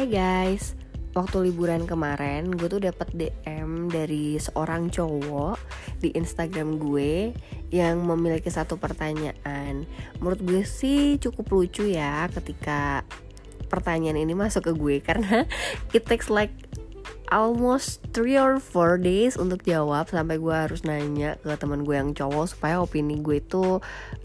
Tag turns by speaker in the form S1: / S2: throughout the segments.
S1: Hai guys, waktu liburan kemarin gue tuh dapat DM dari seorang cowok di Instagram gue yang memiliki satu pertanyaan. Menurut gue sih cukup lucu ya ketika pertanyaan ini masuk ke gue karena it takes like almost three or four days untuk jawab sampai gue harus nanya ke teman gue yang cowok supaya opini gue itu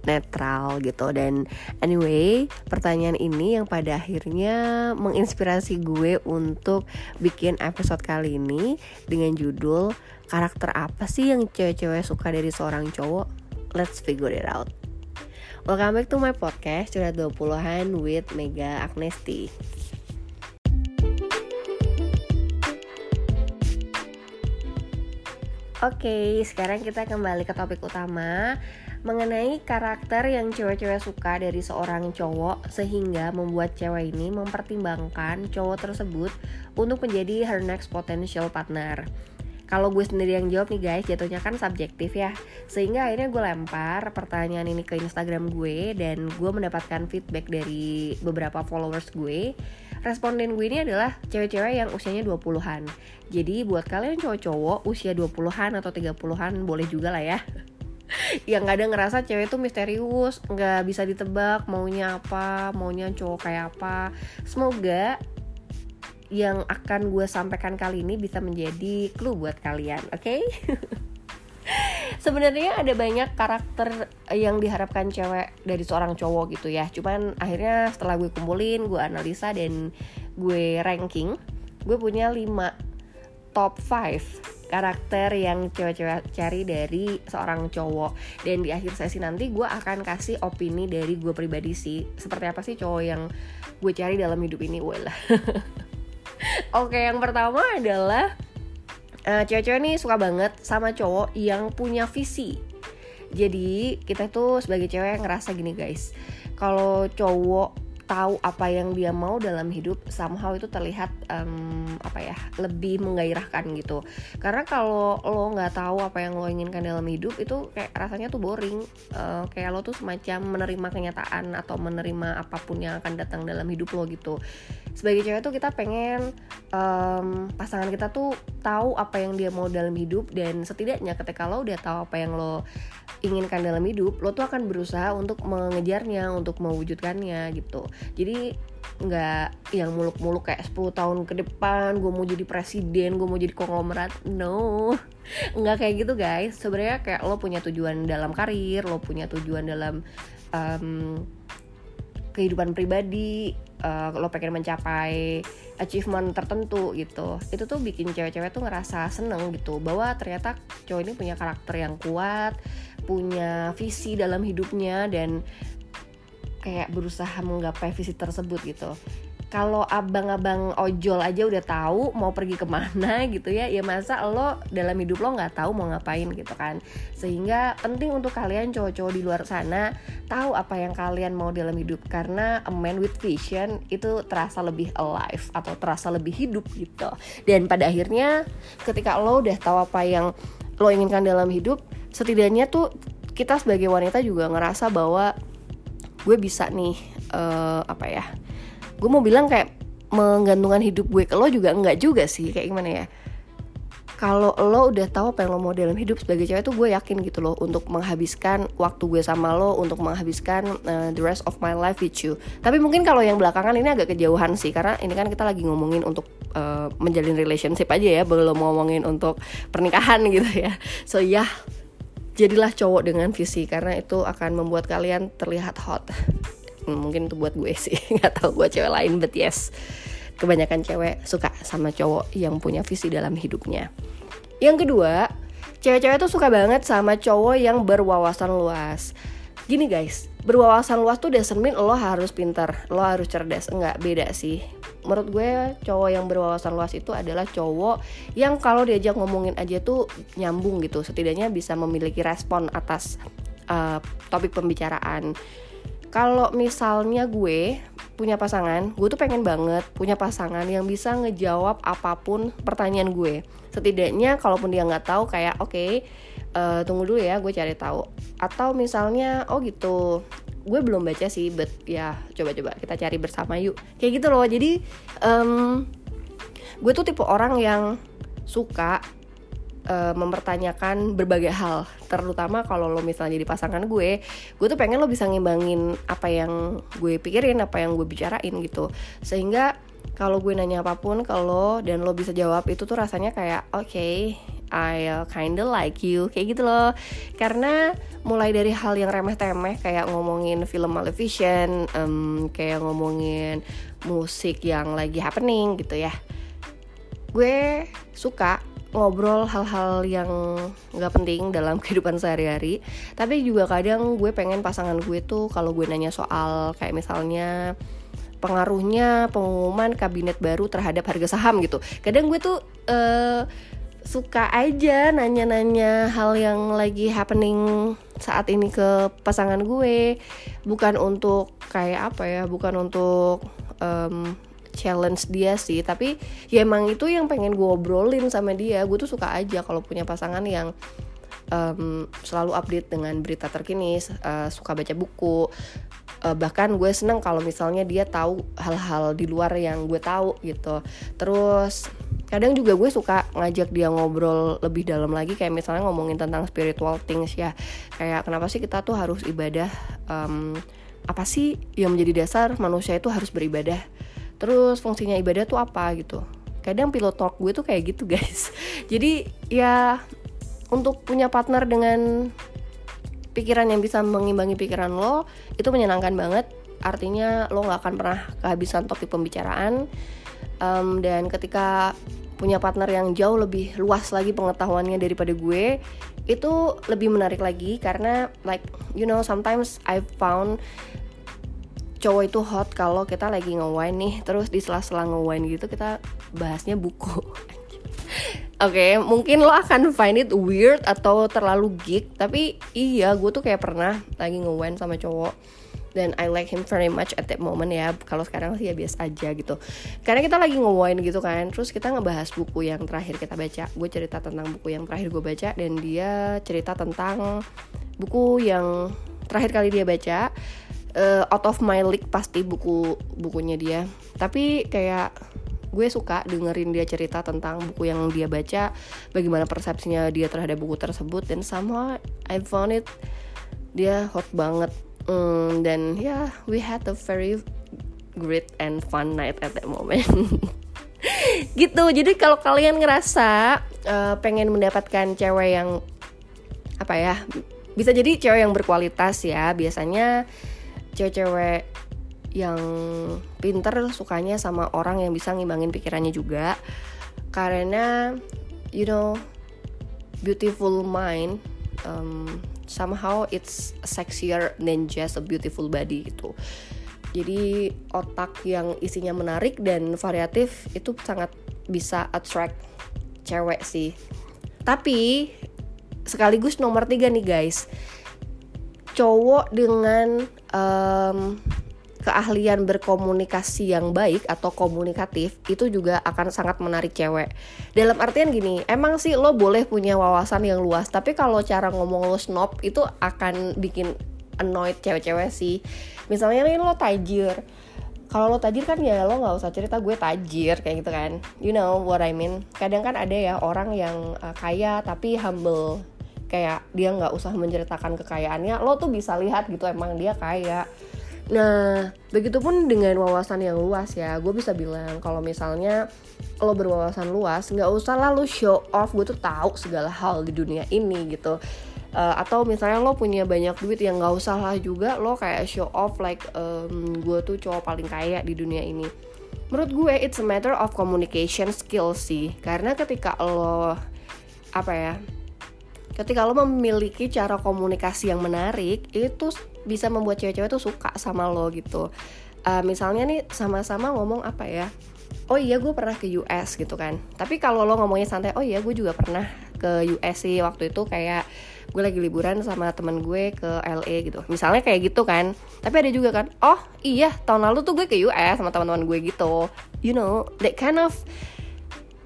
S1: netral gitu. Dan anyway pertanyaan ini yang pada akhirnya menginspirasi gue untuk bikin episode kali ini dengan judul karakter apa sih yang cewek-cewek suka dari seorang cowok? Let's figure it out. Welcome back to my podcast Curhat 20-an with Mega Agnesti Oke, sekarang kita kembali ke topik utama mengenai karakter yang cewek-cewek suka dari seorang cowok sehingga membuat cewek ini mempertimbangkan cowok tersebut untuk menjadi her next potential partner. Kalau gue sendiri yang jawab nih guys, jatuhnya kan subjektif ya. Sehingga akhirnya gue lempar pertanyaan ini ke Instagram gue dan gue mendapatkan feedback dari beberapa followers gue responden gue ini adalah cewek-cewek yang usianya 20-an. Jadi buat kalian cowok-cowok usia 20-an atau 30-an boleh juga lah ya. yang kadang ngerasa cewek itu misterius, nggak bisa ditebak maunya apa, maunya cowok kayak apa. Semoga yang akan gue sampaikan kali ini bisa menjadi clue buat kalian, oke? Okay? sebenarnya ada banyak karakter yang diharapkan cewek dari seorang cowok gitu ya. Cuman akhirnya setelah gue kumpulin gue analisa dan gue ranking gue punya 5 top 5 karakter yang cewek-cewek cari dari seorang cowok. Dan di akhir sesi nanti gue akan kasih opini dari gue pribadi sih. Seperti apa sih cowok yang gue cari dalam hidup ini? Well. Oke yang pertama adalah cewek-cewek nih suka banget sama cowok yang punya visi. Jadi kita tuh sebagai cewek ngerasa gini guys. Kalau cowok tahu apa yang dia mau dalam hidup somehow itu terlihat um, apa ya lebih menggairahkan gitu. Karena kalau lo nggak tahu apa yang lo inginkan dalam hidup itu kayak rasanya tuh boring. Uh, kayak lo tuh semacam menerima kenyataan atau menerima apa pun yang akan datang dalam hidup lo gitu sebagai cewek tuh kita pengen um, pasangan kita tuh tahu apa yang dia mau dalam hidup dan setidaknya ketika lo udah tahu apa yang lo inginkan dalam hidup lo tuh akan berusaha untuk mengejarnya untuk mewujudkannya gitu. Jadi nggak yang muluk-muluk kayak 10 tahun ke depan gue mau jadi presiden gue mau jadi konglomerat no. Nggak kayak gitu guys. Sebenarnya kayak lo punya tujuan dalam karir lo punya tujuan dalam um, kehidupan pribadi uh, lo pengen mencapai achievement tertentu gitu. Itu tuh bikin cewek-cewek tuh ngerasa seneng gitu bahwa ternyata cowok ini punya karakter yang kuat punya visi dalam hidupnya dan kayak berusaha menggapai visi tersebut gitu kalau abang-abang ojol aja udah tahu mau pergi ke mana gitu ya ya masa lo dalam hidup lo nggak tahu mau ngapain gitu kan. Sehingga penting untuk kalian cowok-cowok di luar sana tahu apa yang kalian mau dalam hidup. Karena a man with vision itu terasa lebih alive atau terasa lebih hidup gitu. Dan pada akhirnya ketika lo udah tahu apa yang lo inginkan dalam hidup setidaknya tuh kita sebagai wanita juga ngerasa bahwa gue bisa nih uh, apa ya gue mau bilang kayak menggantungkan hidup gue ke lo juga enggak juga sih kayak gimana ya? Kalau lo udah tahu apa yang lo mau dalam hidup sebagai cewek tuh gue yakin gitu loh untuk menghabiskan waktu gue sama lo untuk menghabiskan uh, the rest of my life with you. Tapi mungkin kalau yang belakangan ini agak kejauhan sih karena ini kan kita lagi ngomongin untuk uh, menjalin relationship aja ya belum ngomongin untuk pernikahan gitu ya. So ya yeah, jadilah cowok dengan visi karena itu akan membuat kalian terlihat hot mungkin itu buat gue sih nggak tahu buat cewek lain but yes. Kebanyakan cewek suka sama cowok yang punya visi dalam hidupnya. Yang kedua cewek-cewek tuh suka banget sama cowok yang berwawasan luas. Gini guys berwawasan luas tuh doesn't mean lo harus pintar lo harus cerdas. Enggak beda sih. Menurut gue cowok yang berwawasan luas itu adalah cowok yang kalau diajak ngomongin aja tuh nyambung gitu. Setidaknya bisa memiliki respon atas uh, topik pembicaraan kalau misalnya gue punya pasangan gue tuh pengen banget punya pasangan yang bisa ngejawab apa pun pertanyaan gue. Setidaknya kalaupun dia nggak tahu kayak oke okay, uh, tunggu dulu ya gue cari tahu. Atau misalnya oh gitu gue belum baca sih but ya coba-coba kita cari bersama yuk. Kayak gitu loh. Jadi um, gue tuh tipe orang yang suka uh, mempertanyakan berbagai hal. Terutama kalau lo misalnya jadi pasangan gue gue tuh pengen lo bisa ngimbangin apa yang gue pikirin apa yang gue bicarain gitu. Sehingga kalau gue nanya apa pun kalau dan lo bisa jawab itu tuh rasanya kayak oke okay, I kinda like you. Kayak gitu loh. Karena mulai dari hal yang remeh temeh kayak ngomongin film television um, kayak ngomongin musik yang lagi happening gitu ya. Gue suka ngobrol hal-hal yang nggak penting dalam kehidupan sehari-hari. Tapi juga kadang gue pengen pasangan gue tuh kalau gue nanya soal kayak misalnya pengaruhnya pengumuman kabinet baru terhadap harga saham gitu. Kadang gue tuh uh, suka aja nanya-nanya hal yang lagi happening saat ini ke pasangan gue. Bukan untuk kayak apa ya bukan untuk um, challenge dia sih. Tapi ya emang itu yang pengen gue obrolin sama dia. Gue tuh suka aja kalau punya pasangan yang um, selalu update dengan berita terkini uh, suka baca buku. Uh, bahkan gue seneng kalau misalnya dia tahu hal-hal di luar yang gue tahu gitu. Terus kadang juga gue suka ngajak dia ngobrol lebih dalam lagi. Kayak misalnya ngomongin tentang spiritual things ya. Kayak kenapa sih kita tuh harus ibadah um, apa sih yang menjadi dasar manusia itu harus beribadah terus fungsinya ibadah tuh apa gitu. Kadang pilot talk gue tuh kayak gitu guys. Jadi ya untuk punya partner dengan pikiran yang bisa mengimbangi pikiran lo itu menyenangkan banget. Artinya lo nggak akan pernah kehabisan topik pembicaraan. Um, dan ketika punya partner yang jauh lebih luas lagi pengetahuannya daripada gue itu lebih menarik lagi karena like you know sometimes I found cowok itu hot kalau kita lagi nge nih terus di sela-sela nge gitu kita bahasnya buku Oke, okay, mungkin lo akan find it weird atau terlalu geek, tapi iya, gue tuh kayak pernah lagi ngewen sama cowok dan I like him very much at that moment ya. Kalau sekarang sih ya biasa aja gitu. Karena kita lagi ngewen gitu kan, terus kita ngebahas buku yang terakhir kita baca. Gue cerita tentang buku yang terakhir gue baca dan dia cerita tentang buku yang terakhir kali dia baca. Uh, out of my league pasti buku bukunya dia. Tapi kayak gue suka dengerin dia cerita tentang buku yang dia baca bagaimana persepsinya dia terhadap buku tersebut dan sama I found it dia hot banget mm, dan ya yeah, we had a very great and fun night at that moment gitu jadi kalau kalian ngerasa uh, pengen mendapatkan cewek yang apa ya bisa jadi cewek yang berkualitas ya biasanya cewek-cewek yang pinter sukanya sama orang yang bisa ngimbangin pikirannya juga. Karena you know beautiful mind um, somehow it's sexier than just a beautiful body gitu. Jadi otak yang isinya menarik dan variatif itu sangat bisa attract cewek sih. Tapi sekaligus nomor tiga nih guys cowok dengan um, keahlian berkomunikasi yang baik atau komunikatif itu juga akan sangat menarik cewek. Dalam artian gini, emang sih lo boleh punya wawasan yang luas, tapi kalau cara ngomong lo snob itu akan bikin annoyed cewek-cewek sih. Misalnya nih lo tajir, kalau lo tajir kan ya lo nggak usah cerita gue tajir kayak gitu kan you know what I mean kadang kan ada ya orang yang uh, kaya tapi humble kayak dia nggak usah menceritakan kekayaannya lo tuh bisa lihat gitu emang dia kaya Nah, begitupun dengan wawasan yang luas ya, gue bisa bilang kalau misalnya lo berwawasan luas, nggak usah lalu show off, gue tuh tahu segala hal di dunia ini gitu. Uh, atau misalnya lo punya banyak duit yang nggak usah lah juga lo kayak show off like um, gue tuh cowok paling kaya di dunia ini. Menurut gue it's a matter of communication skill sih, karena ketika lo apa ya ketika lo memiliki cara komunikasi yang menarik itu bisa membuat cewek-cewek tuh suka sama lo gitu. Uh, misalnya nih sama-sama ngomong apa ya? Oh iya gue pernah ke US gitu kan. Tapi kalau lo ngomongnya santai oh iya gue juga pernah ke US sih waktu itu kayak gue lagi liburan sama temen gue ke LA gitu. Misalnya kayak gitu kan. Tapi ada juga kan oh iya tahun lalu tuh gue ke US sama teman-teman gue gitu. You know that kind of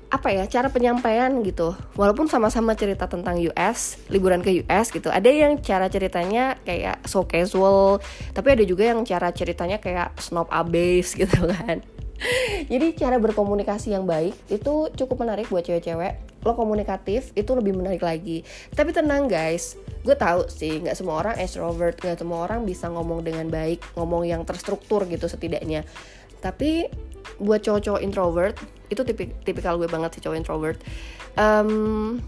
S1: apa ya cara penyampaian gitu. Walaupun sama-sama cerita tentang US liburan ke US gitu. Ada yang cara ceritanya kayak so casual tapi ada juga yang cara ceritanya kayak snob abase gitu kan. Jadi cara berkomunikasi yang baik itu cukup menarik buat cewek-cewek. Lo komunikatif itu lebih menarik lagi. Tapi tenang guys. Gue tahu sih nggak semua orang extrovert nggak semua orang bisa ngomong dengan baik ngomong yang terstruktur gitu setidaknya. Tapi buat cowok-cowok introvert itu tipik tipikal gue banget sih cowok introvert. Um,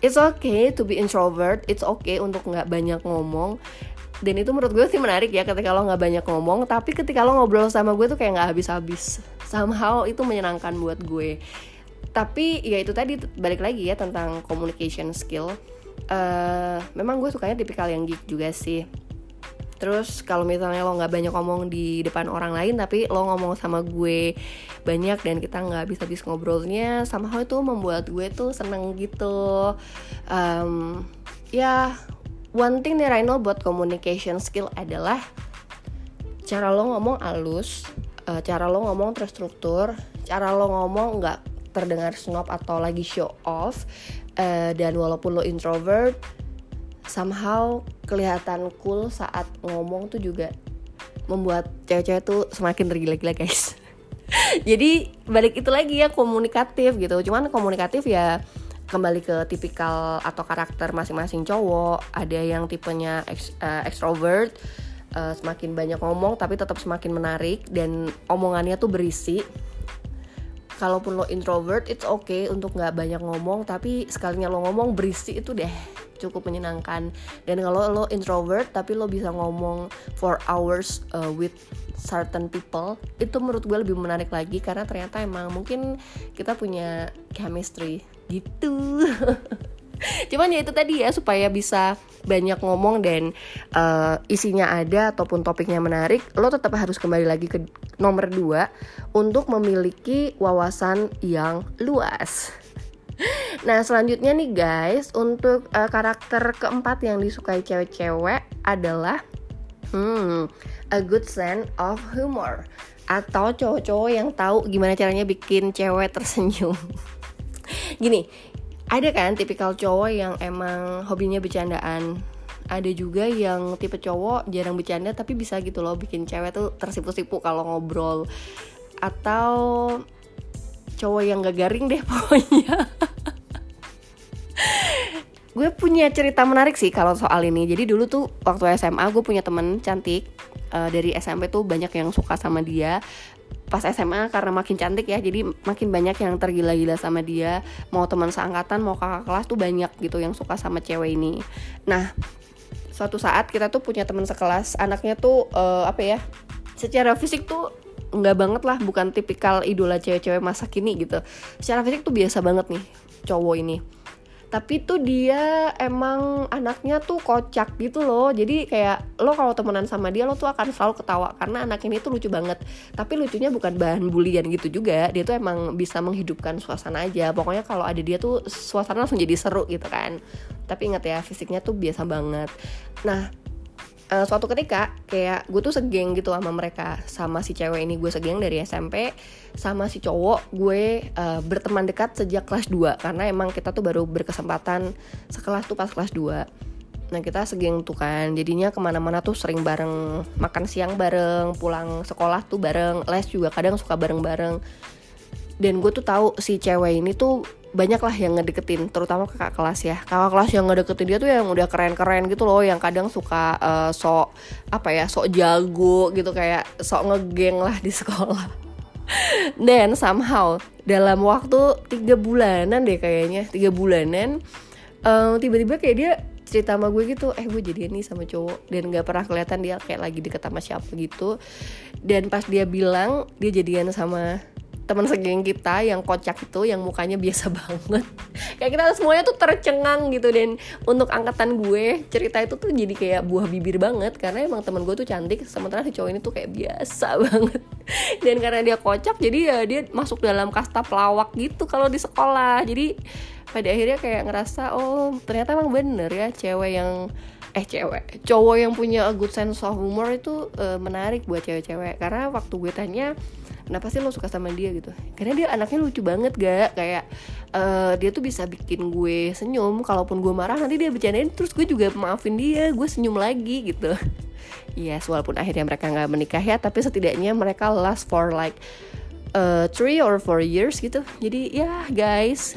S1: it's okay to be introvert. It's okay untuk nggak banyak ngomong. Dan itu menurut gue sih menarik ya ketika lo nggak banyak ngomong tapi ketika lo ngobrol sama gue tuh kayak nggak habis-habis. Somehow itu menyenangkan buat gue. Tapi ya itu tadi balik lagi ya tentang communication skill. Uh, memang gue sukanya tipikal yang geek juga sih Terus kalau misalnya lo nggak banyak ngomong di depan orang lain tapi lo ngomong sama gue banyak dan kita nggak bisa habis ngobrolnya, sama hal itu membuat gue tuh seneng gitu. Um, ya one thing that I know buat communication skill adalah cara lo ngomong halus, uh, cara lo ngomong terstruktur, cara lo ngomong nggak terdengar snob atau lagi show off, uh, dan walaupun lo introvert somehow kelihatan cool saat ngomong tuh juga membuat cewek-cewek tuh semakin tergila-gila guys. Jadi balik itu lagi ya komunikatif gitu. Cuman komunikatif ya kembali ke tipikal atau karakter masing-masing cowok. Ada yang tipenya ex, uh, extrovert uh, semakin banyak ngomong tapi tetap semakin menarik dan omongannya tuh berisi kalaupun lo introvert it's okay untuk nggak banyak ngomong tapi sekalinya lo ngomong berisi itu deh cukup menyenangkan. Dan kalau lo introvert tapi lo bisa ngomong for hours uh, with certain people itu menurut gue lebih menarik lagi karena ternyata emang mungkin kita punya chemistry gitu cuman ya itu tadi ya supaya bisa banyak ngomong dan uh, isinya ada ataupun topiknya menarik lo tetap harus kembali lagi ke nomor dua untuk memiliki wawasan yang luas. Nah selanjutnya nih guys Untuk uh, karakter keempat yang disukai cewek-cewek adalah hmm, A good sense of humor Atau cowok-cowok yang tahu gimana caranya bikin cewek tersenyum. Gini, ada kan tipikal cowok yang emang hobinya bercandaan. Ada juga yang tipe cowok jarang bercanda tapi bisa gitu loh bikin cewek tuh tersipu-sipu kalau ngobrol. Atau cowok yang gak garing deh pokoknya. Gue punya cerita menarik sih kalau soal ini. Jadi dulu tuh waktu SMA gue punya temen cantik uh, dari SMP tuh banyak yang suka sama dia pas SMA karena makin cantik ya jadi makin banyak yang tergila-gila sama dia. Mau teman seangkatan mau kakak kelas tuh banyak gitu yang suka sama cewek ini. Nah suatu saat kita tuh punya teman sekelas anaknya tuh uh, apa ya secara fisik tuh nggak banget lah bukan tipikal idola cewek-cewek masa kini gitu. Secara fisik tuh biasa banget nih cowok ini tapi tuh dia emang anaknya tuh kocak gitu loh. Jadi kayak lo kalau temenan sama dia lo tuh akan selalu ketawa. Karena anak ini tuh lucu banget. Tapi lucunya bukan bahan bulian gitu juga. Dia tuh emang bisa menghidupkan suasana aja. Pokoknya kalau ada dia tuh suasana langsung jadi seru gitu kan. Tapi ingat ya fisiknya tuh biasa banget. Nah uh, suatu ketika kayak gue tuh segeng gitu sama mereka. Sama si cewek ini gue segeng dari SMP sama si cowok gue uh, berteman dekat sejak kelas 2 karena emang kita tuh baru berkesempatan sekelas tuh pas kelas 2 Nah kita segeng tuh kan. Jadinya ke mana-mana tuh sering bareng Makan siang bareng Pulang sekolah tuh bareng Les juga kadang suka bareng-bareng Dan gue tuh tahu si cewek ini tuh banyak lah yang ngedeketin terutama kakak kelas ya. Kakak kelas yang ngedeketin dia tuh yang udah keren-keren gitu loh yang kadang suka uh, sok apa ya sok jago gitu kayak sok ngegeng lah di sekolah. Dan somehow dalam waktu tiga bulanan deh kayaknya tiga bulanan tiba tiba-tiba kayak dia cerita sama gue gitu eh gue jadian nih sama cowok. Dan nggak pernah kelihatan dia kayak lagi deket sama siapa gitu. Dan pas dia bilang dia jadian sama teman segeng kita yang kocak itu yang mukanya biasa banget. Kayak kita semuanya tuh tercengang gitu dan untuk angkatan gue cerita itu tuh jadi kayak buah bibir banget. Karena emang teman gue tuh cantik sementara si cowok ini tuh kayak biasa banget. Dan karena dia kocak jadi ya dia masuk dalam kasta pelawak gitu kalau di sekolah. Jadi pada akhirnya kayak ngerasa oh ternyata emang bener ya cewek yang eh cewek. Cowok yang punya a good sense of humor itu uh, menarik buat cewek-cewek. Karena waktu gue tanya kenapa sih lo suka sama dia? gitu. Karena dia anaknya lucu banget gak kayak uh, dia tuh bisa bikin gue senyum kalaupun gue marah nanti dia bercandain terus gue juga maafin dia gue senyum lagi gitu. Yes walaupun akhirnya mereka nggak menikah ya tapi setidaknya mereka last for like uh, three or four years gitu. Jadi ya guys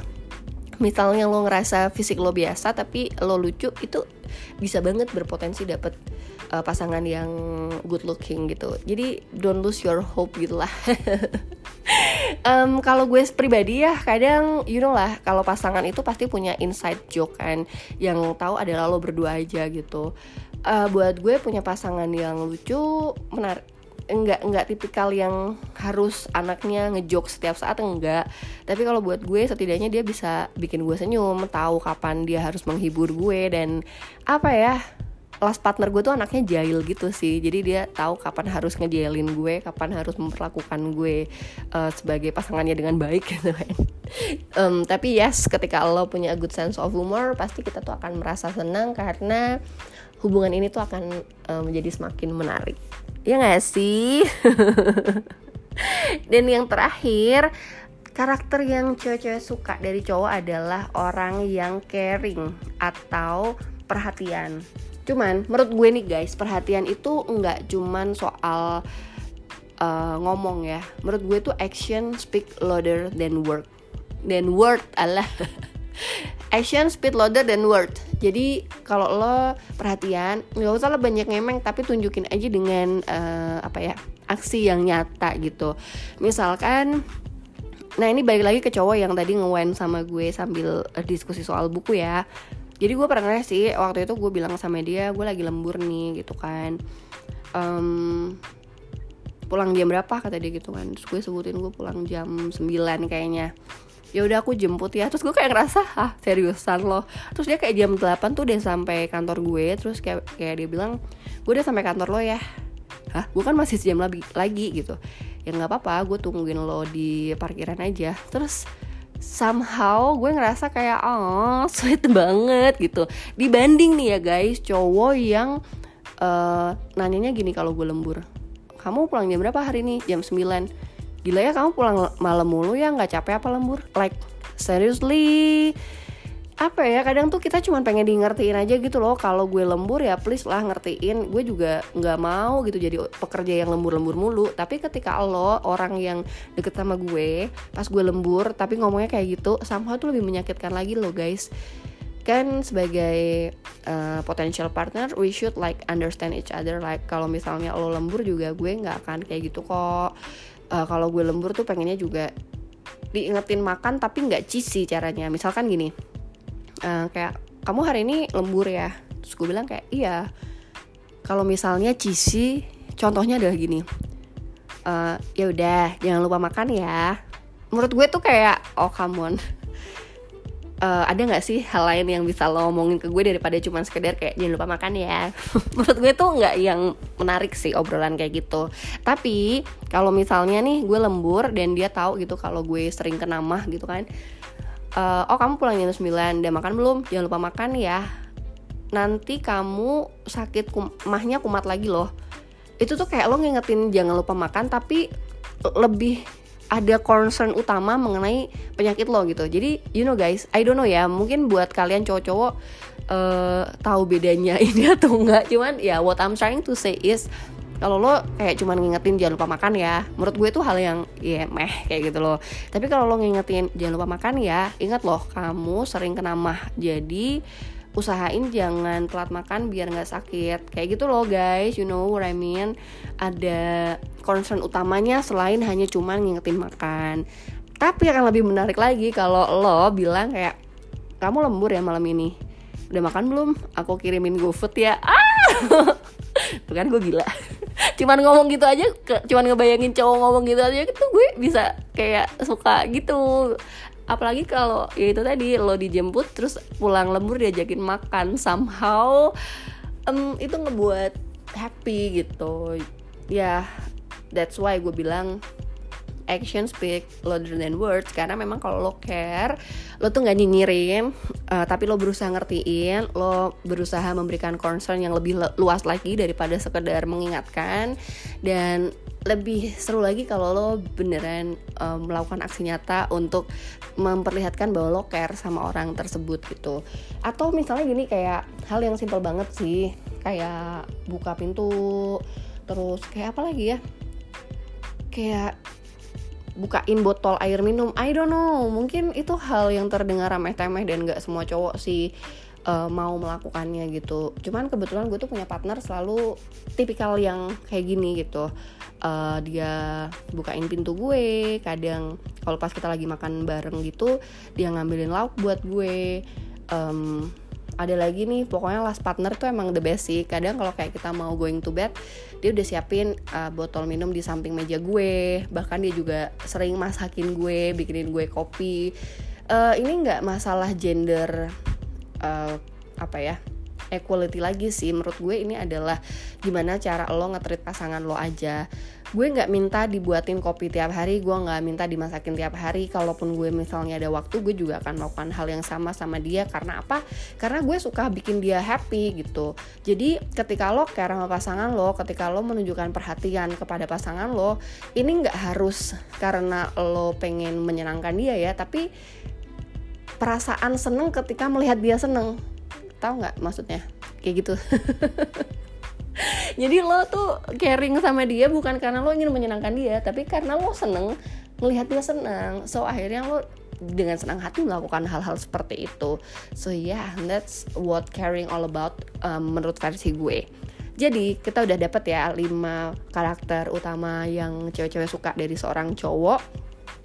S1: misalnya lo ngerasa fisik lo biasa tapi lo lucu itu bisa banget berpotensi dapet uh, pasangan yang good looking gitu. Jadi don't lose your hope gitulah um, kalau gue pribadi ya kadang you know lah kalau pasangan itu pasti punya inside joke kan. Yang tahu adalah lo berdua aja gitu. Uh, buat gue punya pasangan yang lucu menarik enggak enggak tipikal yang harus anaknya ngejok setiap saat enggak. Tapi kalau buat gue setidaknya dia bisa bikin gue senyum tahu kapan dia harus menghibur gue dan apa ya last partner gue tuh anaknya jahil gitu sih. Jadi dia tahu kapan harus ngejailin gue kapan harus memperlakukan gue uh, sebagai pasangannya dengan baik gitu kan. Um, tapi yes ketika lo punya a good sense of humor pasti kita tuh akan merasa senang karena hubungan ini tuh akan uh, menjadi semakin menarik. Ya gak sih? Dan yang terakhir karakter yang cewek-cewek suka dari cowok adalah orang yang caring atau perhatian cuman menurut gue nih guys perhatian itu nggak cuman soal uh, ngomong ya. Menurut gue tuh action speak louder than word. Dan word Allah action speed louder than word. Jadi kalau lo perhatian nggak usah lo banyak ngemeng tapi tunjukin aja dengan uh, apa ya aksi yang nyata gitu. Misalkan nah ini balik lagi ke cowok yang tadi ngewen sama gue sambil uh, diskusi soal buku ya jadi gue pernah sih waktu itu gue bilang sama dia gue lagi lembur nih gitu kan. Um, pulang jam berapa? kata dia gitu kan. Terus gue sebutin gue pulang jam 9 kayaknya. Ya udah aku jemput ya. Terus gue kayak ngerasa ah seriusan loh. Terus dia kayak jam 8 tuh udah sampai kantor gue. Terus kayak kayak dia bilang gue udah sampai kantor lo ya. Hah, gue kan masih sejam lagi, lagi gitu. Ya nggak apa-apa gue tungguin lo di parkiran aja. Terus somehow gue ngerasa kayak oh sweet banget gitu. Dibanding nih ya guys cowok yang uh, nanyanya gini kalau gue lembur. Kamu pulang jam berapa hari ini jam 9 gila ya kamu pulang malam mulu ya nggak capek apa lembur? Like seriously apa ya kadang tuh kita cuma pengen di ngertiin aja gitu loh kalau gue lembur ya please lah ngertiin gue juga nggak mau gitu jadi pekerja yang lembur-lembur mulu. Tapi ketika lo orang yang deket sama gue pas gue lembur tapi ngomongnya kayak gitu somehow tuh lebih menyakitkan lagi loh guys. Kan sebagai uh, potential partner we should like understand each other. Like kalau misalnya lo lembur juga gue nggak akan kayak gitu kok. Uh, kalau gue lembur tuh pengennya juga diingetin makan tapi nggak cheesy caranya. Misalkan gini uh, kayak kamu hari ini lembur ya? Terus gue bilang kayak iya. Kalau misalnya cheesy contohnya adalah gini. Uh, ya udah jangan lupa makan ya. Menurut gue tuh kayak oh come on. Uh, ada nggak sih hal lain yang bisa lo ngomongin ke gue daripada cuma sekedar kayak jangan lupa makan ya. Menurut gue tuh nggak yang menarik sih obrolan kayak gitu. Tapi kalau misalnya nih gue lembur dan dia tahu gitu kalau gue sering kena mah gitu kan uh, oh kamu pulang jam 9 udah makan belum? Jangan lupa makan ya. Nanti kamu sakit kum mahnya kumat lagi loh. Itu tuh kayak lo ngingetin jangan lupa makan tapi lebih ada concern utama mengenai penyakit lo gitu. Jadi you know guys I don't know ya. Mungkin buat kalian cowok-cowok uh, tahu bedanya ini atau enggak. Cuman ya what I'm trying to say is kalau lo kayak cuman ngingetin jangan lupa makan ya. Menurut gue tuh hal yang ya meh kayak gitu loh. Tapi kalau lo ngingetin jangan lupa makan ya ingat loh kamu sering kena mah. Jadi usahain jangan telat makan biar nggak sakit. Kayak gitu loh guys. You know what I mean? Ada concern utamanya selain hanya cuman ngingetin makan. Tapi akan lebih menarik lagi kalau lo bilang kayak kamu lembur ya malam ini. Udah makan belum? Aku kirimin GoFood ya. Ah! Tuh kan gue gila cuman ngomong gitu aja cuman ngebayangin cowok ngomong gitu aja itu gue bisa kayak suka gitu. Apalagi kalau ya itu tadi lo dijemput terus pulang lembur diajakin makan. Somehow um, itu ngebuat happy gitu. Ya yeah, that's why gue bilang action speak louder than words. Karena memang kalau lo care lo tuh nggak nyinyirin uh, tapi lo berusaha ngertiin lo berusaha memberikan concern yang lebih luas lagi daripada sekedar mengingatkan. Dan lebih seru lagi kalau lo beneran um, melakukan aksi nyata untuk memperlihatkan bahwa lo care sama orang tersebut gitu. Atau misalnya gini kayak hal yang simpel banget sih. Kayak buka pintu terus kayak apa lagi ya? Kayak bukain botol air minum. I don't know. Mungkin itu hal yang terdengar remeh-temeh dan gak semua cowok sih uh, mau melakukannya gitu. Cuman kebetulan gue tuh punya partner selalu tipikal yang kayak gini gitu. Uh, dia bukain pintu gue kadang kalau pas kita lagi makan bareng gitu dia ngambilin lauk buat gue. Um, ada lagi nih pokoknya last partner tuh emang the best sih. Kadang kalau kayak kita mau going to bed dia udah siapin uh, botol minum di samping meja gue. Bahkan dia juga sering masakin gue bikinin gue kopi. Uh, ini nggak masalah gender uh, apa ya equality lagi sih. Menurut gue ini adalah gimana cara lo ngetrit pasangan lo aja. Gue nggak minta dibuatin kopi tiap hari gue nggak minta dimasakin tiap hari. Kalaupun gue misalnya ada waktu gue juga akan melakukan hal yang sama sama dia. Karena apa? Karena gue suka bikin dia happy gitu. Jadi ketika lo care sama pasangan lo ketika lo menunjukkan perhatian kepada pasangan lo ini nggak harus karena lo pengen menyenangkan dia ya. Tapi perasaan seneng ketika melihat dia seneng tahu nggak maksudnya? Kayak gitu. Jadi lo tuh caring sama dia bukan karena lo ingin menyenangkan dia tapi karena lo seneng melihat dia senang so akhirnya lo dengan senang hati melakukan hal-hal seperti itu. So yeah that's what caring all about um, menurut versi gue. Jadi kita udah dapet ya 5 karakter utama yang cewek-cewek suka dari seorang cowok.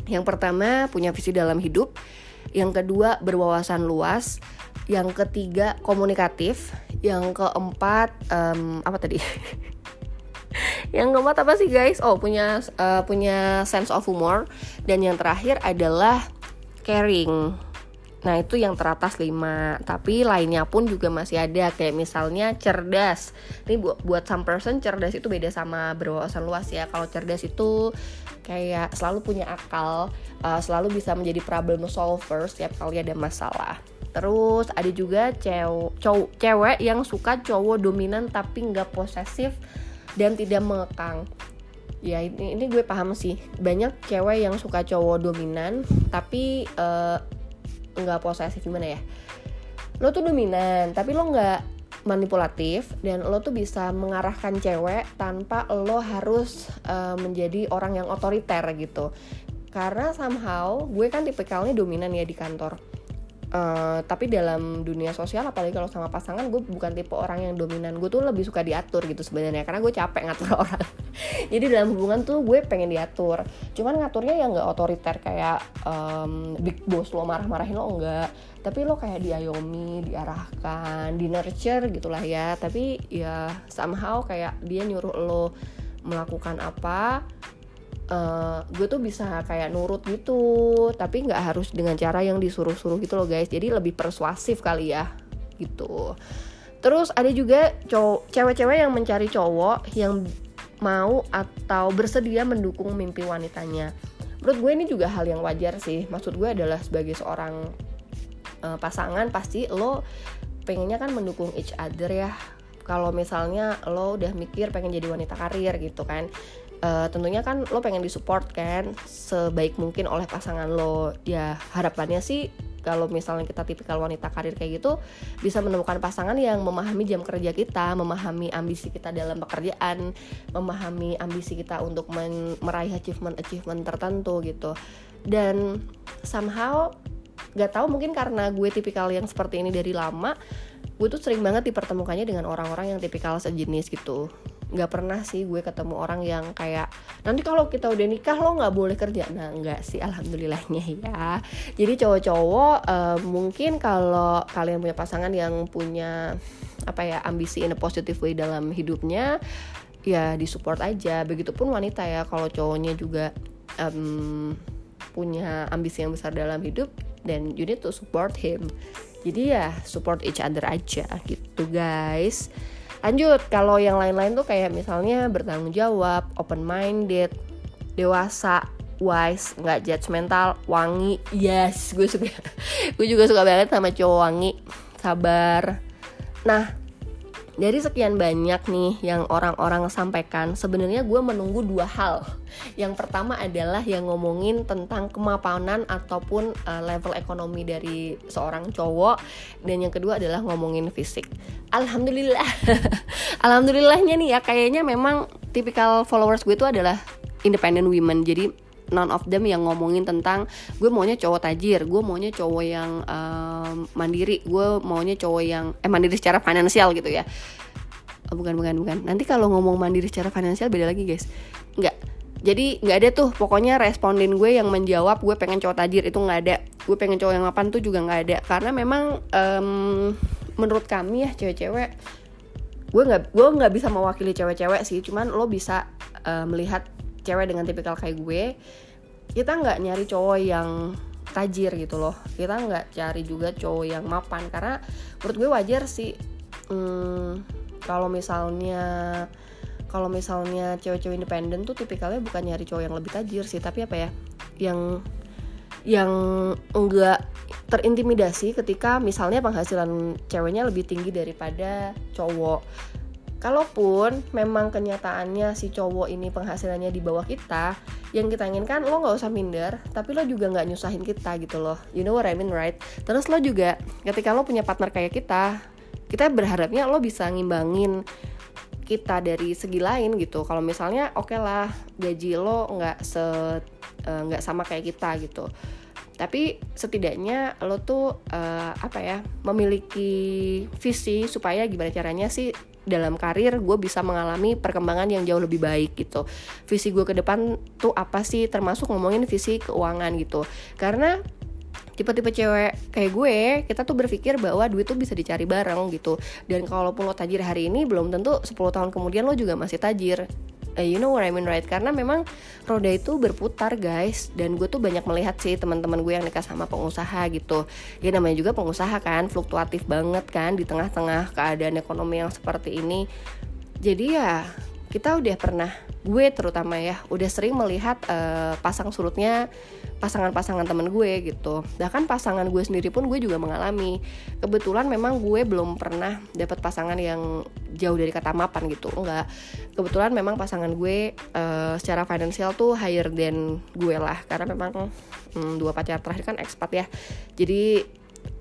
S1: Yang pertama punya visi dalam hidup yang kedua berwawasan luas, yang ketiga komunikatif, yang keempat um, apa tadi? yang keempat apa sih guys? Oh punya uh, punya sense of humor dan yang terakhir adalah caring. Nah itu yang teratas 5 Tapi lainnya pun juga masih ada. Kayak misalnya cerdas. Ini buat, buat some person cerdas itu beda sama berwawasan luas ya. Kalau cerdas itu kayak selalu punya akal uh, Selalu bisa menjadi problem solver setiap kali ada masalah. Terus ada juga cewek, cewek yang suka cowok dominan tapi nggak posesif dan tidak mengekang. Ya ini ini gue paham sih. Banyak cewek yang suka cowok dominan tapi uh, nggak posesif gimana ya? Lo tuh dominan tapi lo nggak manipulatif dan lo tuh bisa mengarahkan cewek tanpa lo harus uh, menjadi orang yang otoriter gitu. Karena somehow gue kan tipikalnya dominan ya di kantor Uh, tapi dalam dunia sosial apalagi kalau sama pasangan gue bukan tipe orang yang dominan. Gue tuh lebih suka diatur gitu sebenarnya karena gue capek ngatur orang. Jadi dalam hubungan tuh gue pengen diatur. Cuman ngaturnya yang nggak otoriter kayak um, big boss lo marah-marahin lo enggak. Tapi lo kayak diayomi diarahkan di nurture gitulah ya. Tapi ya somehow kayak dia nyuruh lo melakukan apa uh, gue tuh bisa kayak nurut gitu tapi nggak harus dengan cara yang disuruh-suruh gitu loh guys. Jadi lebih persuasif kali ya gitu. Terus ada juga cewek-cewek yang mencari cowok yang mau atau bersedia mendukung mimpi wanitanya. Menurut gue ini juga hal yang wajar sih. Maksud gue adalah sebagai seorang uh, pasangan pasti lo pengennya kan mendukung each other ya. Kalau misalnya lo udah mikir pengen jadi wanita karir gitu kan uh, tentunya kan lo pengen disupport kan sebaik mungkin oleh pasangan lo ya harapannya sih kalau misalnya kita tipikal wanita karir kayak gitu bisa menemukan pasangan yang memahami jam kerja kita, memahami ambisi kita dalam pekerjaan, memahami ambisi kita untuk meraih achievement-achievement tertentu gitu. Dan somehow gak tahu mungkin karena gue tipikal yang seperti ini dari lama, gue tuh sering banget dipertemukannya dengan orang-orang yang tipikal sejenis gitu nggak pernah sih gue ketemu orang yang kayak nanti kalau kita udah nikah lo nggak boleh kerja. Nah nggak sih alhamdulillahnya ya. Jadi cowok-cowok uh, mungkin kalau kalian punya pasangan yang punya apa ya ambisi in a positive way dalam hidupnya ya disupport aja. Begitupun wanita ya kalau cowoknya juga um, punya ambisi yang besar dalam hidup dan you need to support him. Jadi ya support each other aja gitu guys lanjut kalau yang lain-lain tuh kayak misalnya bertanggung jawab open minded dewasa wise nggak judgmental wangi. Yes gue suka. Gue juga suka banget sama cowok wangi sabar. Nah dari sekian banyak nih yang orang-orang sampaikan, sebenarnya gue menunggu dua hal. Yang pertama adalah yang ngomongin tentang kemapanan ataupun uh, level ekonomi dari seorang cowok, dan yang kedua adalah ngomongin fisik. Alhamdulillah, alhamdulillahnya nih ya kayaknya memang tipikal followers gue itu adalah independent women. Jadi none of them yang ngomongin tentang gue maunya cowok tajir gue maunya cowok yang um, mandiri gue maunya cowok yang eh mandiri secara finansial gitu ya. Oh, bukan bukan bukan. Nanti kalau ngomong mandiri secara finansial beda lagi guys. Nggak. Jadi nggak ada tuh. Pokoknya responden gue yang menjawab gue pengen cowok tajir itu nggak ada. Gue pengen cowok yang mapan tuh juga nggak ada. Karena memang um, menurut kami ya cewek-cewek gue nggak gue nggak bisa mewakili cewek-cewek sih. Cuman lo bisa uh, melihat cewek dengan tipikal kayak gue kita nggak nyari cowok yang tajir gitu loh. Kita nggak cari juga cowok yang mapan. Karena menurut gue wajar sih hmm, kalau misalnya kalau misalnya cewek-cewek independen tuh tipikalnya bukan nyari cowok yang lebih tajir sih. Tapi apa ya yang yang enggak terintimidasi ketika misalnya penghasilan ceweknya lebih tinggi daripada cowok kalaupun memang kenyataannya si cowok ini penghasilannya di bawah kita yang kita inginkan lo nggak usah minder tapi lo juga nggak nyusahin kita gitu loh. You know what I mean right? Terus lo juga ketika lo punya partner kayak kita kita berharapnya lo bisa ngimbangin kita dari segi lain gitu. Kalau misalnya oke okay lah gaji lo nggak se eh, nggak uh, sama kayak kita gitu. Tapi setidaknya lo tuh uh, apa ya memiliki visi supaya gimana caranya sih dalam karir gue bisa mengalami perkembangan yang jauh lebih baik gitu. Visi gue ke depan tuh apa sih? Termasuk ngomongin visi keuangan gitu. Karena tipe-tipe cewek kayak gue kita tuh berpikir bahwa duit tuh bisa dicari bareng gitu. Dan kalaupun lo tajir hari ini belum tentu 10 tahun kemudian lo juga masih tajir uh, you know what I mean right? Karena memang roda itu berputar guys. Dan gue tuh banyak melihat sih teman-teman gue yang nikah sama pengusaha gitu. Ya namanya juga pengusaha kan fluktuatif banget kan di tengah-tengah keadaan ekonomi yang seperti ini. Jadi ya kita udah pernah gue terutama ya udah sering melihat uh, pasang surutnya pasangan-pasangan temen gue gitu. Bahkan pasangan gue sendiri pun gue juga mengalami. Kebetulan memang gue belum pernah dapat pasangan yang jauh dari kata mapan gitu enggak. Kebetulan memang pasangan gue uh, secara finansial tuh higher than gue lah. Karena memang hmm, dua pacar terakhir kan ekspat ya. Jadi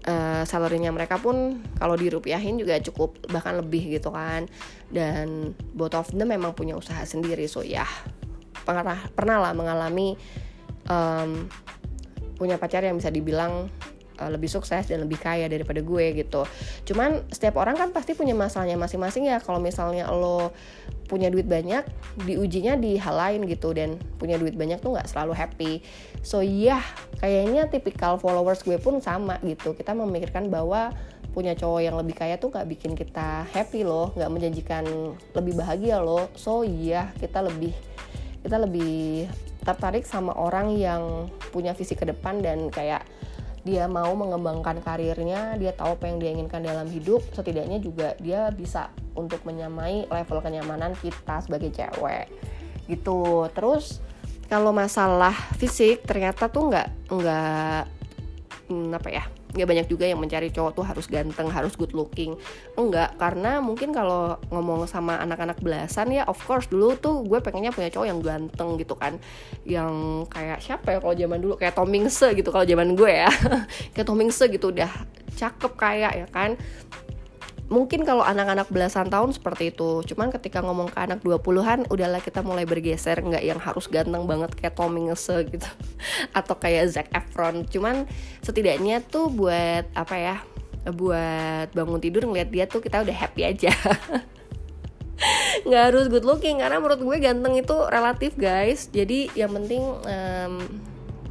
S1: uh, salarinya mereka pun kalau dirupiahin juga cukup bahkan lebih gitu kan. Dan both of them memang punya usaha sendiri. So ya pernah pernah lah mengalami um, punya pacar yang bisa dibilang uh, lebih sukses dan lebih kaya daripada gue gitu. Cuman setiap orang kan pasti punya masalahnya masing-masing ya. Kalau misalnya lo punya duit banyak, diujinya di hal lain gitu dan punya duit banyak tuh nggak selalu happy. So iya, yeah, kayaknya tipikal followers gue pun sama gitu. Kita memikirkan bahwa punya cowok yang lebih kaya tuh nggak bikin kita happy loh, nggak menjanjikan lebih bahagia loh. So iya, yeah, kita lebih kita lebih tertarik sama orang yang punya visi ke depan dan kayak dia mau mengembangkan karirnya, dia tahu apa yang dia inginkan dalam hidup, setidaknya juga dia bisa untuk menyamai level kenyamanan kita sebagai cewek gitu. Terus kalau masalah fisik ternyata tuh nggak nggak hmm, apa ya nggak banyak juga yang mencari cowok tuh harus ganteng harus good looking. Enggak karena mungkin kalau ngomong sama anak-anak belasan ya of course dulu tuh gue pengennya punya cowok yang ganteng gitu kan. Yang kayak siapa ya kalau zaman dulu? Kayak Tomingse gitu kalau zaman gue ya. Kayak Tomingse gitu udah cakep kayak ya kan mungkin kalau anak-anak belasan tahun seperti itu. Cuman ketika ngomong ke anak 20-an udahlah kita mulai bergeser. Nggak yang harus ganteng banget kayak Tommy Ngese gitu. Atau kayak Zac Efron. Cuman setidaknya tuh buat apa ya buat bangun tidur ngeliat dia tuh kita udah happy aja. Nggak harus good looking karena menurut gue ganteng itu relatif guys. Jadi yang penting um,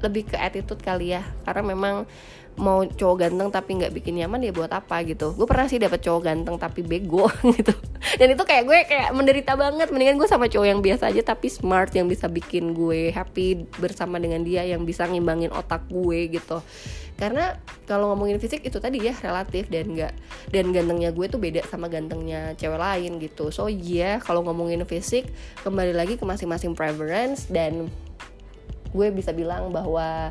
S1: lebih ke attitude kali ya. Karena memang mau cowok ganteng tapi nggak bikin nyaman ya buat apa gitu. Gue pernah sih dapet cowok ganteng tapi bego gitu. Dan itu kayak gue kayak menderita banget. Mendingan gue sama cowok yang biasa aja tapi smart yang bisa bikin gue happy bersama dengan dia yang bisa ngimbangin otak gue gitu. Karena kalau ngomongin fisik itu tadi ya relatif dan nggak dan gantengnya gue tuh beda sama gantengnya cewek lain gitu. So iya yeah, kalau ngomongin fisik kembali lagi ke masing-masing preference dan gue bisa bilang bahwa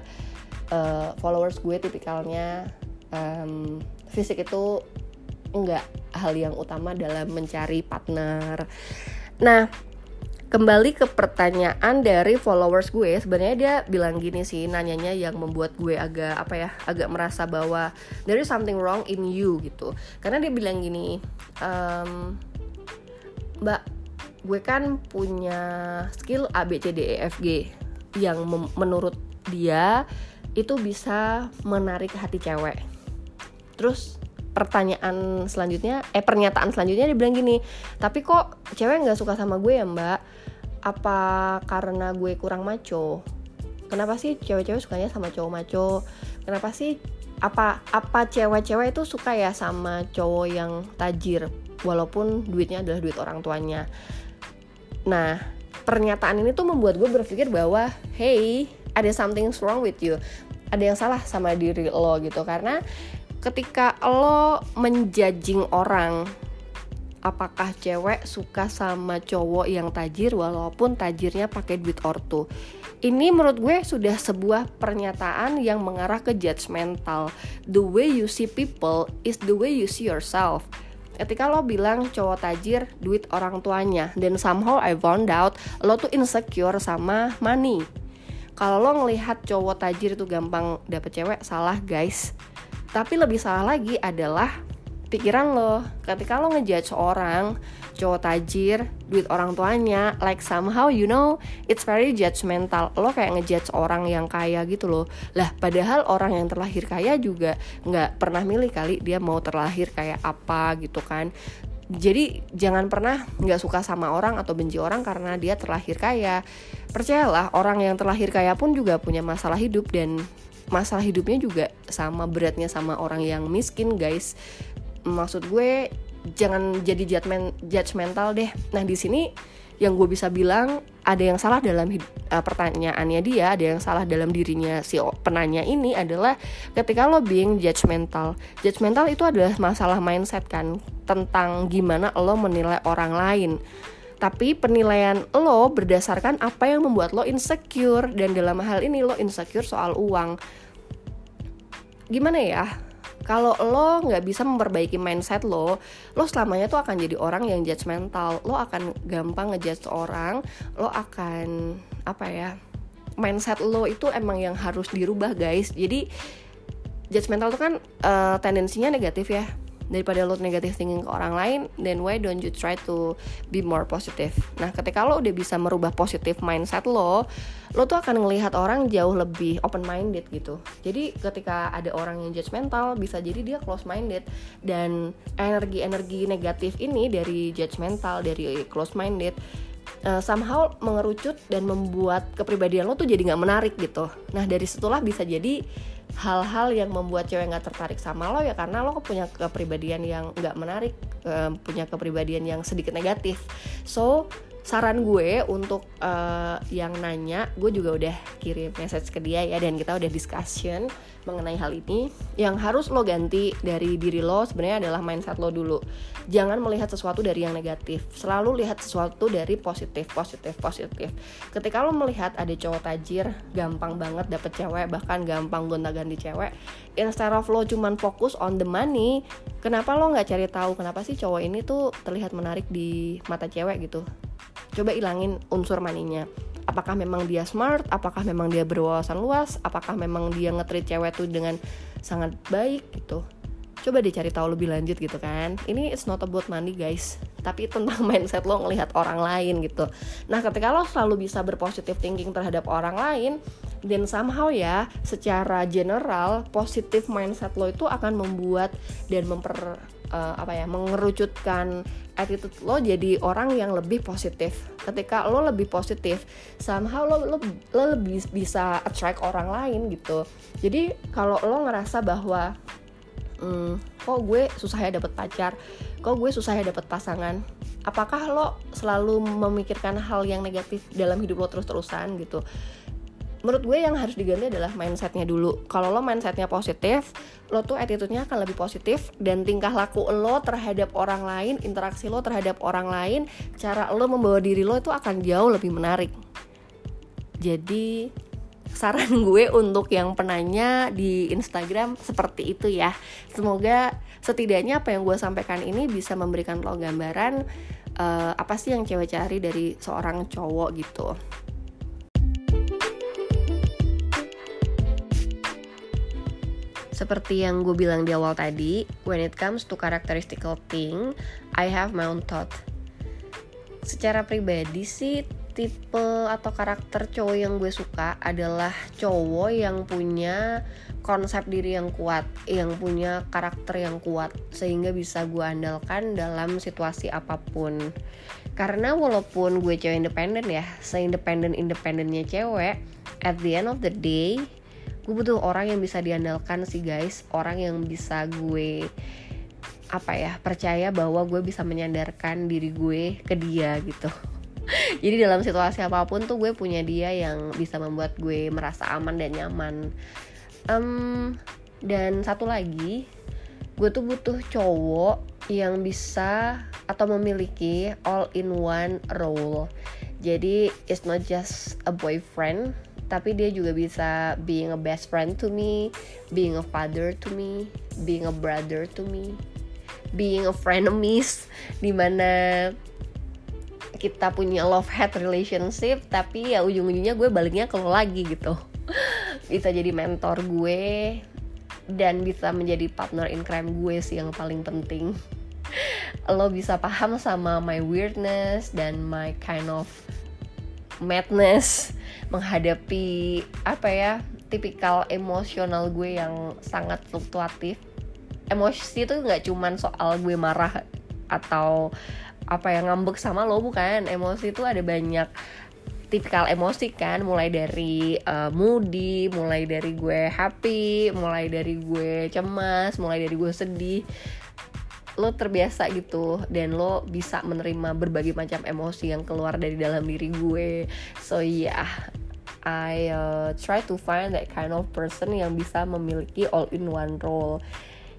S1: uh, followers gue tipikalnya um, fisik itu enggak hal yang utama dalam mencari partner. Nah, kembali ke pertanyaan dari followers gue sebenarnya dia bilang gini sih nanyanya yang membuat gue agak apa ya agak merasa bahwa there is something wrong in you gitu karena dia bilang gini um, mbak gue kan punya skill A B C D E F G yang menurut dia itu bisa menarik hati cewek. Terus pertanyaan selanjutnya eh pernyataan selanjutnya dia bilang gini tapi kok cewek nggak suka sama gue ya mbak? Apa karena gue kurang maco? Kenapa sih cewek-cewek sukanya sama cowok maco? Kenapa sih apa apa cewek-cewek itu suka ya sama cowok yang tajir walaupun duitnya adalah duit orang tuanya? Nah pernyataan ini tuh membuat gue berpikir bahwa hey ada something wrong with you. Ada yang salah sama diri lo gitu. Karena ketika lo menjajing orang apakah cewek suka sama cowok yang tajir walaupun tajirnya pakai duit ortu. Ini menurut gue sudah sebuah pernyataan yang mengarah ke judgmental. The way you see people is the way you see yourself. Ketika lo bilang cowok tajir duit orang tuanya dan somehow I found out lo tuh insecure sama money kalau lo ngelihat cowok tajir itu gampang dapet cewek salah guys. Tapi lebih salah lagi adalah pikiran lo. Ketika lo ngejudge orang cowok tajir duit orang tuanya like somehow you know it's very judgmental lo kayak ngejudge orang yang kaya gitu loh. Lah padahal orang yang terlahir kaya juga nggak pernah milih kali dia mau terlahir kayak apa gitu kan jadi jangan pernah nggak suka sama orang atau benci orang karena dia terlahir kaya. Percayalah orang yang terlahir kaya pun juga punya masalah hidup dan masalah hidupnya juga sama beratnya sama orang yang miskin guys. Maksud gue jangan jadi judgment judgmental deh. Nah di sini yang gue bisa bilang ada yang salah dalam uh, pertanyaannya dia ada yang salah dalam dirinya si penanya ini adalah ketika lo being judgmental judgmental itu adalah masalah mindset kan tentang gimana lo menilai orang lain. Tapi penilaian lo berdasarkan apa yang membuat lo insecure dan dalam hal ini lo insecure soal uang. Gimana ya kalau lo nggak bisa memperbaiki mindset lo lo selamanya tuh akan jadi orang yang judgmental lo akan gampang ngejudge orang lo akan apa ya mindset lo itu emang yang harus dirubah guys. Jadi judgmental tuh kan uh, tendensinya negatif ya daripada lo negative thinking ke orang lain then why don't you try to be more positive? Nah ketika lo udah bisa merubah positive mindset lo lo tuh akan ngelihat orang jauh lebih open minded gitu. Jadi ketika ada orang yang judgmental bisa jadi dia close minded dan energi-energi negatif ini dari judgmental dari close minded uh, somehow mengerucut dan membuat kepribadian lo tuh jadi nggak menarik gitu. Nah dari situlah bisa jadi hal-hal yang membuat cewek nggak tertarik sama lo ya karena lo punya kepribadian yang nggak menarik, uh, punya kepribadian yang sedikit negatif. So saran gue untuk uh, yang nanya gue juga udah kirim message ke dia ya dan kita udah discussion mengenai hal ini yang harus lo ganti dari diri lo sebenarnya adalah mindset lo dulu. Jangan melihat sesuatu dari yang negatif. Selalu lihat sesuatu dari positif positif positif. Ketika lo melihat ada cowok tajir gampang banget dapet cewek bahkan gampang gonta ganti cewek instead of lo cuman fokus on the money kenapa lo nggak cari tahu kenapa sih cowok ini tuh terlihat menarik di mata cewek gitu? Coba ilangin unsur maninya apakah memang dia smart? Apakah memang dia berwawasan luas? Apakah memang dia ngetrit cewek tuh dengan sangat baik gitu coba deh cari tahu lebih lanjut gitu kan. Ini it's not about money guys. Tapi tentang mindset lo ngelihat orang lain gitu. Nah ketika lo selalu bisa berpositif thinking terhadap orang lain dan somehow ya secara general positif mindset lo itu akan membuat dan memper uh, apa ya mengerucutkan attitude lo jadi orang yang lebih positif. Ketika lo lebih positif somehow lo lo, lo lebih bisa attract orang lain gitu. Jadi kalau lo ngerasa bahwa hmm, kok gue susah ya dapet pacar? Kok gue susah ya dapet pasangan? Apakah lo selalu memikirkan hal yang negatif dalam hidup lo terus-terusan gitu? Menurut gue yang harus diganti adalah mindsetnya dulu. Kalau lo mindsetnya positif lo tuh attitude-nya akan lebih positif dan tingkah laku lo terhadap orang lain interaksi lo terhadap orang lain cara lo membawa diri lo itu akan jauh lebih menarik. Jadi saran gue untuk yang penanya di Instagram seperti itu ya semoga setidaknya apa yang gue sampaikan ini bisa memberikan lo gambaran uh, apa sih yang cewek cari dari seorang cowok gitu seperti yang gue bilang di awal tadi, when it comes to characteristical thing, I have my own thought. Secara pribadi sih, tipe atau karakter cowok yang gue suka adalah cowok yang punya konsep diri yang kuat, yang punya karakter yang kuat, sehingga bisa gue andalkan dalam situasi apa pun. Karena walaupun gue cewek independen ya, seindependen independennya cewek, at the end of the day, gue butuh orang yang bisa diandalkan sih guys orang yang bisa gue apa ya percaya bahwa gue bisa menyandarkan diri gue ke dia gitu jadi dalam situasi apa pun tuh gue punya dia yang bisa membuat gue merasa aman dan nyaman. Um, dan satu lagi gue tuh butuh cowok yang bisa atau memiliki all in one role. Jadi it's not just a boyfriend tapi dia juga bisa being a best friend to me, being a father to me, being a brother to me, being a frenemies di mana kita punya love hate relationship tapi ya ujung-ujungnya gue baliknya ke lo lagi gitu. Bisa jadi mentor gue dan bisa menjadi partner in crime gue sih yang paling penting. Lo bisa paham sama my weirdness dan my kind of madness menghadapi apa ya tipikal emosional gue yang sangat fluktuatif. Emosi itu nggak cuman soal gue marah atau apa yang ngambek sama lo bukan. Emosi itu ada banyak tipikal emosi kan mulai dari uh, moody mulai dari gue happy mulai dari gue cemas mulai dari gue sedih. Lo terbiasa gitu dan lo bisa menerima berbagai macam emosi yang keluar dari dalam diri gue. So yeah I uh, try to find that kind of person yang bisa memiliki all in one role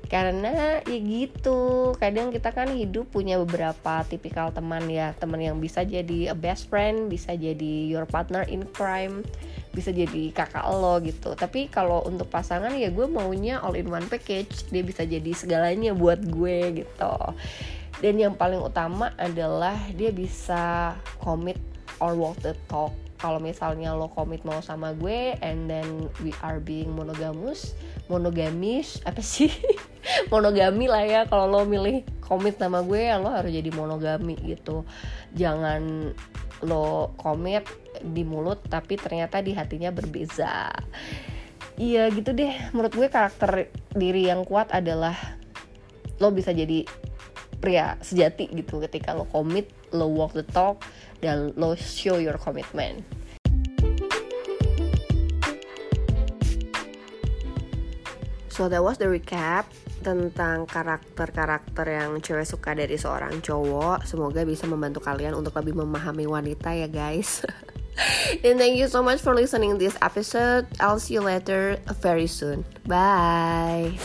S1: karena ya gitu kadang kita kan hidup punya beberapa tipikal teman ya. Teman yang bisa jadi a best friend bisa jadi your partner in crime bisa jadi kakak lo gitu. Tapi kalau untuk pasangan ya gue maunya all in one package. Dia bisa jadi segalanya buat gue gitu. Dan yang paling utama adalah dia bisa commit or walk the talk kalau misalnya lo komit mau sama gue and then we are being monogamus monogamis apa sih? Monogami lah ya kalau lo milih komit sama gue ya lo harus jadi monogami gitu. Jangan lo komit di mulut tapi ternyata di hatinya berbeza. Iya gitu deh. Menurut gue karakter diri yang kuat adalah lo bisa jadi pria sejati gitu ketika lo komit lo walk the talk dan lo show your commitment So that was the recap tentang karakter-karakter yang cewek suka dari seorang cowok. Semoga bisa membantu kalian untuk lebih memahami wanita ya guys. And thank you so much for listening this episode. I'll see you later very soon. Bye.